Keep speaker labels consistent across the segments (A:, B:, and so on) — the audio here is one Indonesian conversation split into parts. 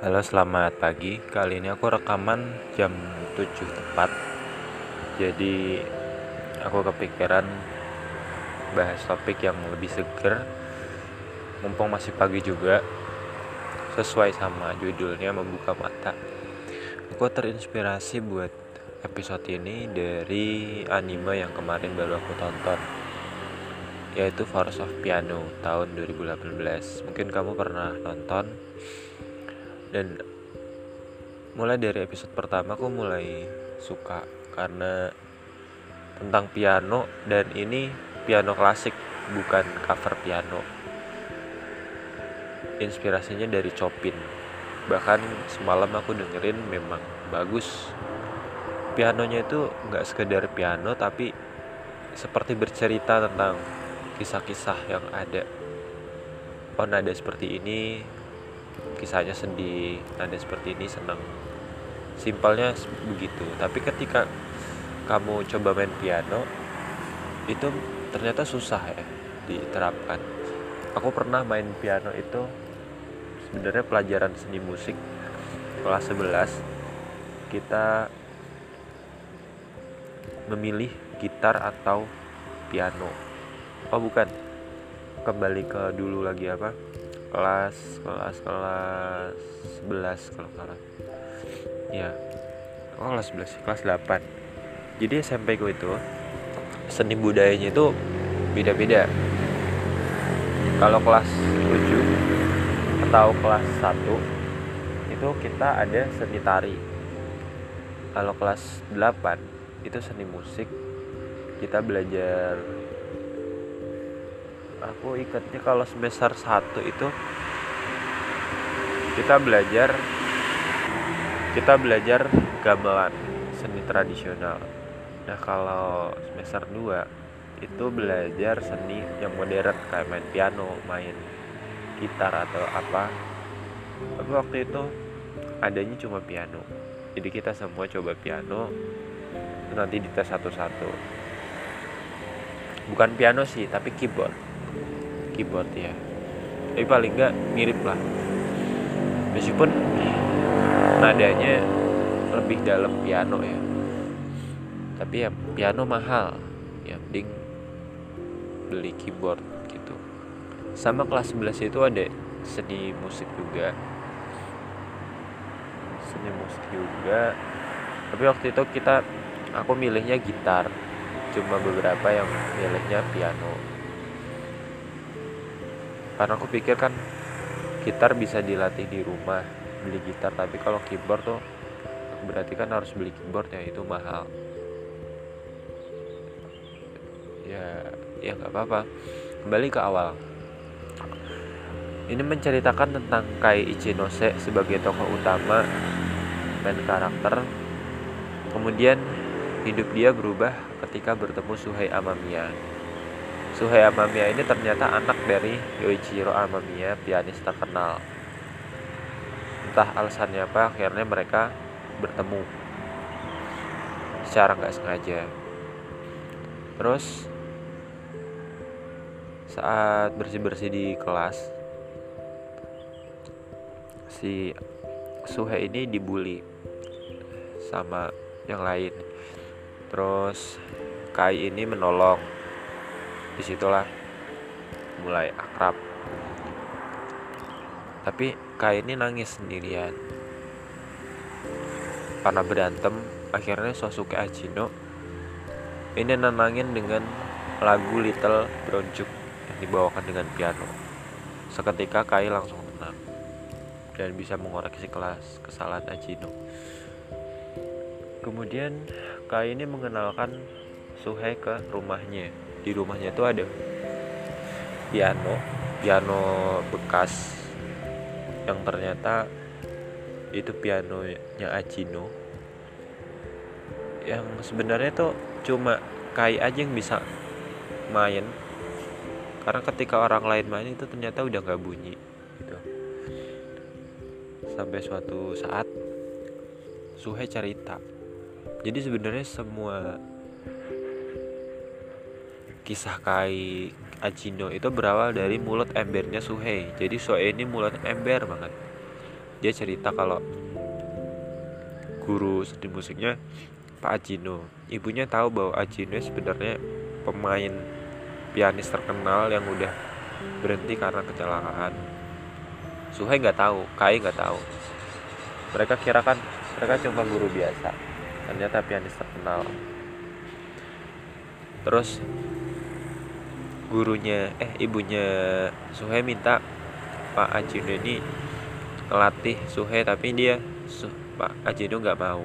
A: Halo selamat pagi. Kali ini aku rekaman jam 7 tepat. Jadi aku kepikiran bahas topik yang lebih seger. Mumpung masih pagi juga Sesuai sama judulnya membuka mata. Aku terinspirasi buat episode ini dari anime yang kemarin baru aku tonton Yaitu Force of Piano tahun 2018 Mungkin kamu pernah nonton. Dan mulai dari episode pertama aku mulai suka karena tentang piano. Dan ini piano klasik bukan cover piano. Inspirasinya dari Chopin. Bahkan semalam aku dengerin memang bagus. Pianonya itu nggak sekedar piano tapi seperti bercerita tentang kisah-kisah yang ada. Oh nada seperti ini kisahnya sedih ada seperti ini senang. Simpelnya begitu. Tapi ketika kamu coba main piano itu ternyata susah ya diterapkan. Aku pernah main piano itu sebenarnya pelajaran seni musik kelas 11 kita memilih gitar atau piano oh bukan. Kembali ke dulu lagi apa? Kelas kelas kelas 11 kalau salah. Ya oh kelas 11 kelas 8 jadi SMP gue itu seni budayanya itu beda-beda. Kalau kelas 7 atau kelas 1 itu kita ada seni tari. Kalau kelas 8 itu seni musik. Kita belajar aku ikatnya kalau semester 1 itu kita belajar kita belajar gamelan seni tradisional. Nah kalau semester 2 itu belajar seni yang modern kayak main piano main gitar atau apa. Tapi waktu itu adanya cuma piano. Jadi kita semua coba piano nanti dites satu-satu. Bukan piano sih tapi keyboard keyboard ya. Tapi paling nggak mirip lah. Meskipun nadanya lebih dalam piano ya. Tapi ya piano mahal. Ya mending beli keyboard gitu. Sama kelas 11 itu ada seni musik juga. Seni musik juga. Tapi waktu itu kita aku milihnya gitar. Cuma beberapa yang milihnya piano karena aku pikir kan gitar bisa dilatih di rumah beli gitar. Tapi kalau keyboard tuh berarti kan harus beli keyboard ya itu mahal. Ya ya nggak apa-apa. Kembali ke awal. Ini menceritakan tentang Kai Ichinose sebagai tokoh utama main karakter. Kemudian hidup dia berubah ketika bertemu Suhei Amamiya Suhei Amamiya ini ternyata anak dari Yoichiro Amamiya, pianis terkenal. Entah alasannya apa, akhirnya mereka bertemu secara nggak sengaja. Terus saat bersih-bersih di kelas, si Suhei ini dibully sama yang lain. Terus Kai ini menolong di situlah mulai akrab. Tapi Kai ini nangis sendirian. Karena berantem akhirnya Sosuke Ajino ini nenangin dengan lagu Little Brown Jug yang dibawakan dengan piano. Seketika Kai langsung tenang dan bisa mengoreksi kelas kesalahan Ajino. Kemudian Kai ini mengenalkan Suhei ke rumahnya di rumahnya itu ada piano piano bekas yang ternyata itu pianonya Ajino. Yang sebenarnya tuh cuma Kai aja yang bisa main. Karena ketika orang lain main itu ternyata udah nggak bunyi gitu. Sampai suatu saat Suhe cerita. Jadi sebenarnya semua kisah Kai Ajino itu berawal dari mulut embernya Suhei. Jadi Suhei ini mulut ember banget. Dia cerita kalau guru seni musiknya Pak Ajino ibunya tahu bahwa Ajino sebenarnya pemain pianis terkenal yang udah berhenti karena kecelakaan. Suhei nggak tahu Kai nggak tahu. Mereka kira kan mereka cuma guru biasa. Ternyata pianis terkenal. Terus gurunya eh ibunya Suhe minta Pak Ajino ini ngelatih Suhe tapi dia Su, Pak Ajino nggak mau.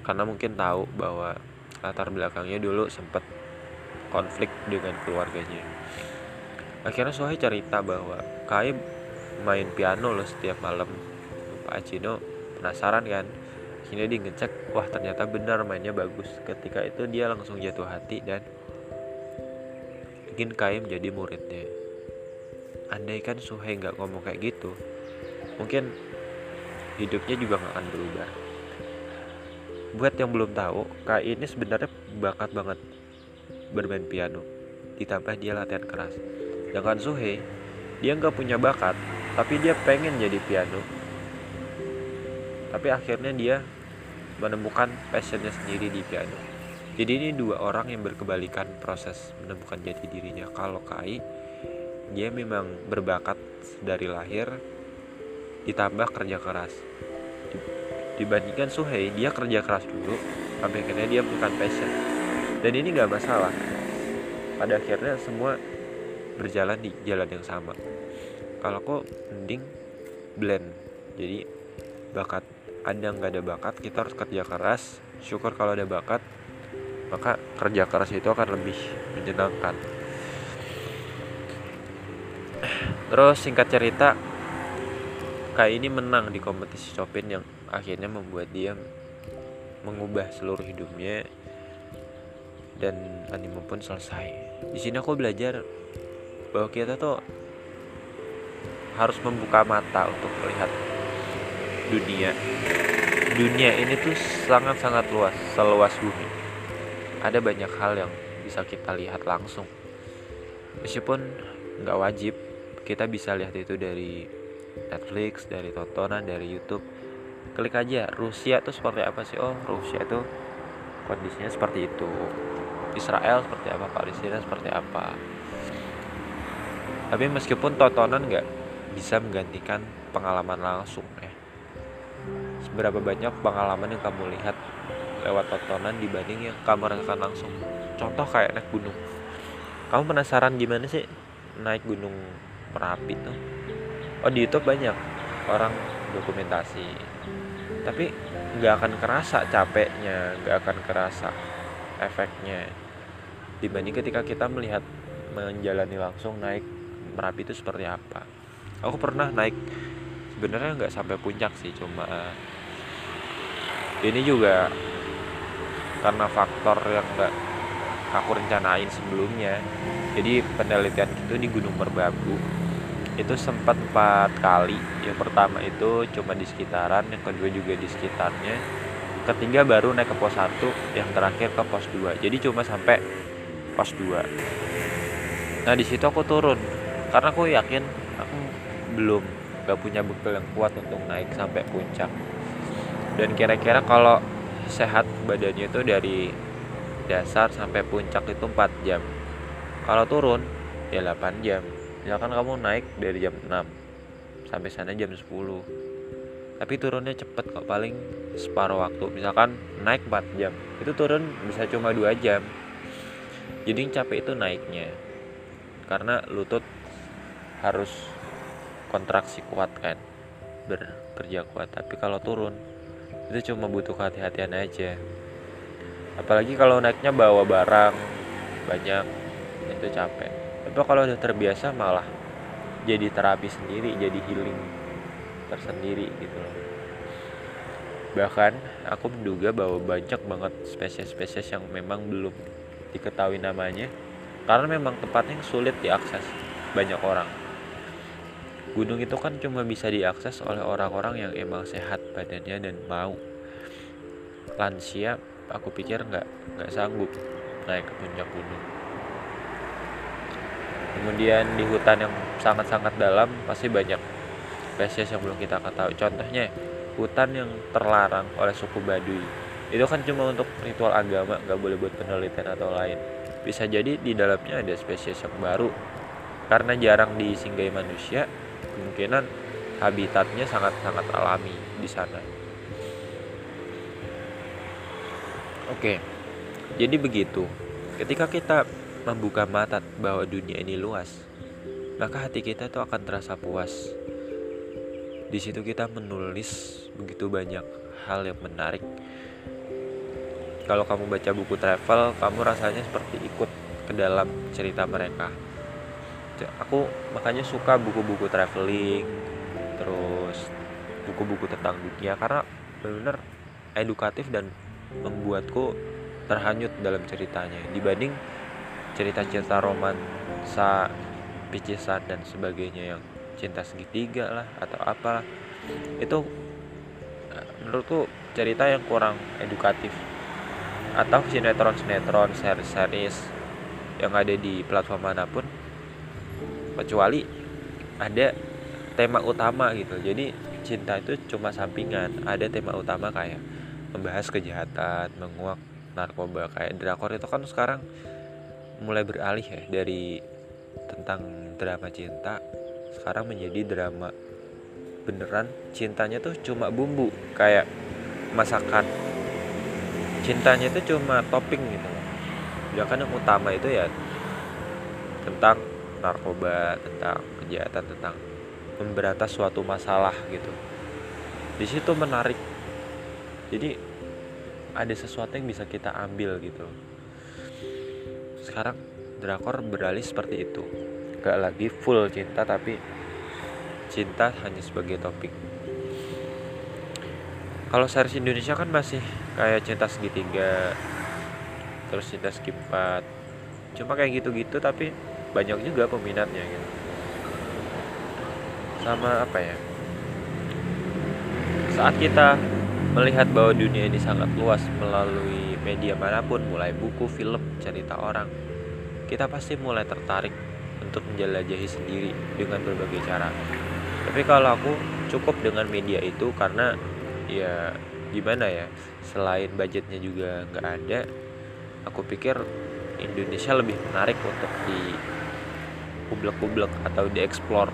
A: Karena mungkin tahu bahwa latar belakangnya dulu sempat konflik dengan keluarganya. Akhirnya Suhe cerita bahwa Kai main piano loh setiap malam. Pak Ajino penasaran kan? Akhirnya dia ngecek wah ternyata benar mainnya bagus. Ketika itu dia langsung jatuh hati dan ingin Kai menjadi muridnya. Andaikan Suhei nggak ngomong kayak gitu, mungkin hidupnya juga nggak akan berubah. Buat yang belum tahu, Kai ini sebenarnya bakat banget bermain piano. Ditambah dia latihan keras. Sedangkan Suhei, dia nggak punya bakat, tapi dia pengen jadi piano. Tapi akhirnya dia menemukan passionnya sendiri di piano jadi ini dua orang yang berkebalikan proses menemukan jati dirinya. Kalau Kai dia memang berbakat dari lahir ditambah kerja keras. Dibandingkan Suhei dia kerja keras dulu sampai akhirnya dia bukan passion. Dan ini gak masalah. Pada akhirnya semua berjalan di jalan yang sama. Kalau kok mending blend. Jadi bakat ada nggak ada bakat kita harus kerja keras. Syukur kalau ada bakat maka kerja keras itu akan lebih menyenangkan terus singkat cerita Kai ini menang di kompetisi Chopin yang akhirnya membuat dia mengubah seluruh hidupnya dan anime pun selesai. Di sini aku belajar bahwa kita tuh harus membuka mata untuk melihat dunia. Dunia ini tuh sangat-sangat luas, seluas bumi ada banyak hal yang bisa kita lihat langsung. Meskipun nggak wajib kita bisa lihat itu dari Netflix dari tontonan dari YouTube. Klik aja Rusia tuh seperti apa sih? Oh Rusia tuh kondisinya seperti itu. Israel seperti apa? Palestina seperti apa? Tapi meskipun tontonan nggak bisa menggantikan pengalaman langsung ya. Seberapa banyak pengalaman yang kamu lihat lewat tontonan dibanding yang kamu rasakan langsung. Contoh kayak naik gunung. Kamu penasaran gimana sih naik gunung merapi tuh? Oh di YouTube banyak orang dokumentasi. Tapi nggak akan kerasa capeknya nggak akan kerasa efeknya dibanding ketika kita melihat menjalani langsung naik merapi itu seperti apa. Aku pernah naik sebenarnya nggak sampai puncak sih cuma ini juga karena faktor yang gak aku rencanain sebelumnya. Jadi penelitian itu di Gunung Merbabu itu sempat empat kali. Yang pertama itu cuma di sekitaran yang kedua juga di sekitarnya. Ketiga baru naik ke pos 1 yang terakhir ke pos 2 jadi cuma sampai pos 2 nah di situ aku turun karena aku yakin aku belum gak punya bekal yang kuat untuk naik sampai puncak. Dan kira-kira kalau sehat badannya itu dari dasar sampai puncak itu 4 jam. Kalau turun ya 8 jam. Misalkan kamu naik dari jam 6 sampai sana jam 10 tapi turunnya cepet kok paling separuh waktu. Misalkan naik 4 jam itu turun bisa cuma 2 jam. Jadi yang capek itu naiknya. Karena lutut harus kontraksi kuat kan bekerja kuat. Tapi kalau turun itu cuma butuh hati-hatian aja. Apalagi kalau naiknya bawa barang banyak itu capek. Tapi kalau udah terbiasa malah jadi terapi sendiri jadi healing tersendiri gitu loh. Bahkan aku menduga bahwa banyak banget spesies-spesies yang memang belum diketahui namanya karena memang tempatnya sulit diakses banyak orang gunung itu kan cuma bisa diakses oleh orang-orang yang emang sehat badannya dan mau. Lansia aku pikir nggak nggak sanggup naik ke puncak gunung. Kemudian di hutan yang sangat-sangat dalam pasti banyak spesies yang belum kita ketahui. Contohnya hutan yang terlarang oleh suku Baduy. Itu kan cuma untuk ritual agama nggak boleh buat penelitian atau lain. Bisa jadi di dalamnya ada spesies yang baru. Karena jarang disinggahi manusia kemungkinan habitatnya sangat-sangat alami di sana. Oke jadi begitu. Ketika kita membuka mata bahwa dunia ini luas maka hati kita tuh akan terasa puas. Di situ kita menulis begitu banyak hal yang menarik. Kalau kamu baca buku travel kamu rasanya seperti ikut ke dalam cerita mereka aku makanya suka buku-buku traveling terus buku-buku tentang dunia karena benar-benar edukatif dan membuatku terhanyut dalam ceritanya. Dibanding cerita-cerita romansa picisan dan sebagainya yang cinta segitiga lah atau apalah. Itu menurutku cerita yang kurang edukatif. Atau sinetron-sinetron series-series yang ada di platform mana pun kecuali ada tema utama gitu. Jadi cinta itu cuma sampingan. Ada tema utama kayak membahas kejahatan menguak narkoba. Kayak drakor itu kan sekarang mulai beralih ya dari tentang drama cinta sekarang menjadi drama beneran. Cintanya tuh cuma bumbu kayak masakan. Cintanya itu cuma topping gitu. Loh kan yang utama itu ya tentang narkoba tentang kejahatan tentang memberantas suatu masalah gitu. Di situ menarik. Jadi ada sesuatu yang bisa kita ambil gitu. Sekarang drakor beralih seperti itu. Gak lagi full cinta tapi cinta hanya sebagai topik. Kalau series Indonesia kan masih kayak cinta segitiga terus cinta skip cuma kayak gitu-gitu tapi banyak juga peminatnya gitu. Sama apa ya? Saat kita melihat bahwa dunia ini sangat luas melalui media mana pun mulai buku, film, cerita orang kita pasti mulai tertarik untuk menjelajahi sendiri dengan berbagai cara. Tapi kalau aku cukup dengan media itu karena ya gimana ya selain budgetnya juga nggak ada aku pikir Indonesia lebih menarik untuk di kublek-kublek atau dieksplor.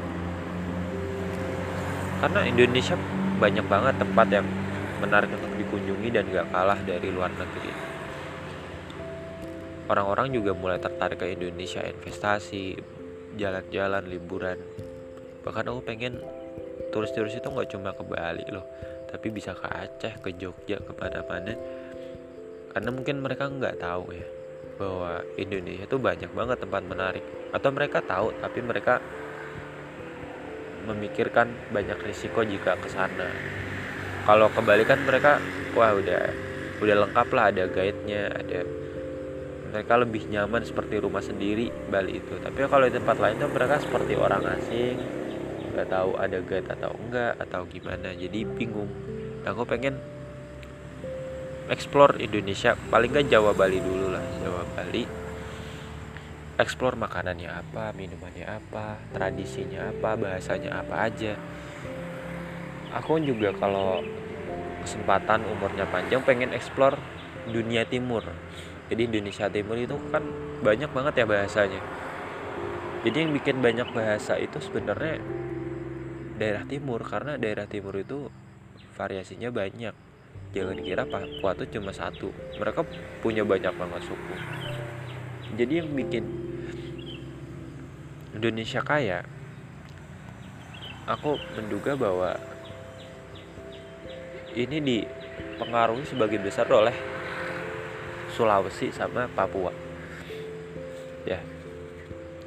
A: Karena Indonesia banyak banget tempat yang menarik untuk dikunjungi dan gak kalah dari luar negeri. Orang-orang juga mulai tertarik ke Indonesia investasi jalan-jalan liburan. Bahkan aku pengen turis-turis itu nggak cuma ke Bali loh tapi bisa ke Aceh ke Jogja ke mana-mana karena mungkin mereka nggak tahu ya bahwa Indonesia itu banyak banget tempat menarik. Atau mereka tahu tapi mereka memikirkan banyak risiko jika ke sana. Kalau kebalikan mereka wah udah udah lengkap lah ada guide-nya ada mereka lebih nyaman seperti rumah sendiri Bali itu. Tapi kalau di tempat lain tuh mereka seperti orang asing nggak tahu ada guide atau enggak atau gimana. Jadi bingung. Nah, aku pengen explore Indonesia. Paling nggak Jawa Bali dulu lah Jawa Bali. Explore makanannya apa minumannya apa tradisinya apa bahasanya apa aja. Aku juga kalau kesempatan umurnya panjang pengen explore dunia timur. Jadi Indonesia Timur itu kan banyak banget ya bahasanya. Jadi yang bikin banyak bahasa itu sebenarnya daerah timur karena daerah timur itu variasinya banyak jangan kira Papua itu cuma satu. Mereka punya banyak banget suku. Jadi yang bikin Indonesia kaya aku menduga bahwa ini dipengaruhi sebagian besar oleh Sulawesi sama Papua. Ya.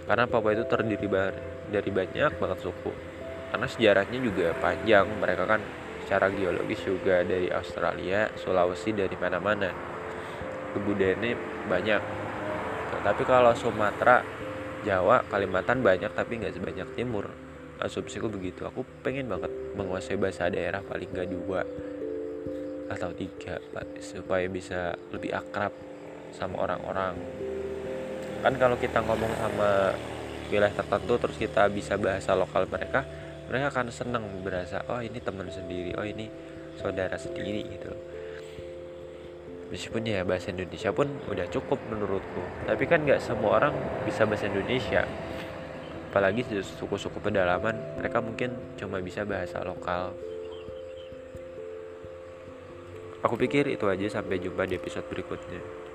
A: Karena Papua itu terdiri dari banyak banget suku. Karena sejarahnya juga panjang mereka kan secara geologis juga dari Australia, Sulawesi dari mana-mana. Kebudayaannya banyak. Tapi kalau Sumatera, Jawa, Kalimantan banyak tapi nggak sebanyak Timur. Asumsiku begitu. Aku pengen banget menguasai bahasa daerah paling nggak dua atau tiga supaya bisa lebih akrab sama orang-orang kan kalau kita ngomong sama wilayah tertentu terus kita bisa bahasa lokal mereka mereka akan seneng berasa oh ini teman sendiri oh ini saudara sendiri gitu. Meskipun ya bahasa Indonesia pun udah cukup menurutku. Tapi kan nggak semua orang bisa bahasa Indonesia. Apalagi suku-suku pedalaman mereka mungkin cuma bisa bahasa lokal. Aku pikir itu aja sampai jumpa di episode berikutnya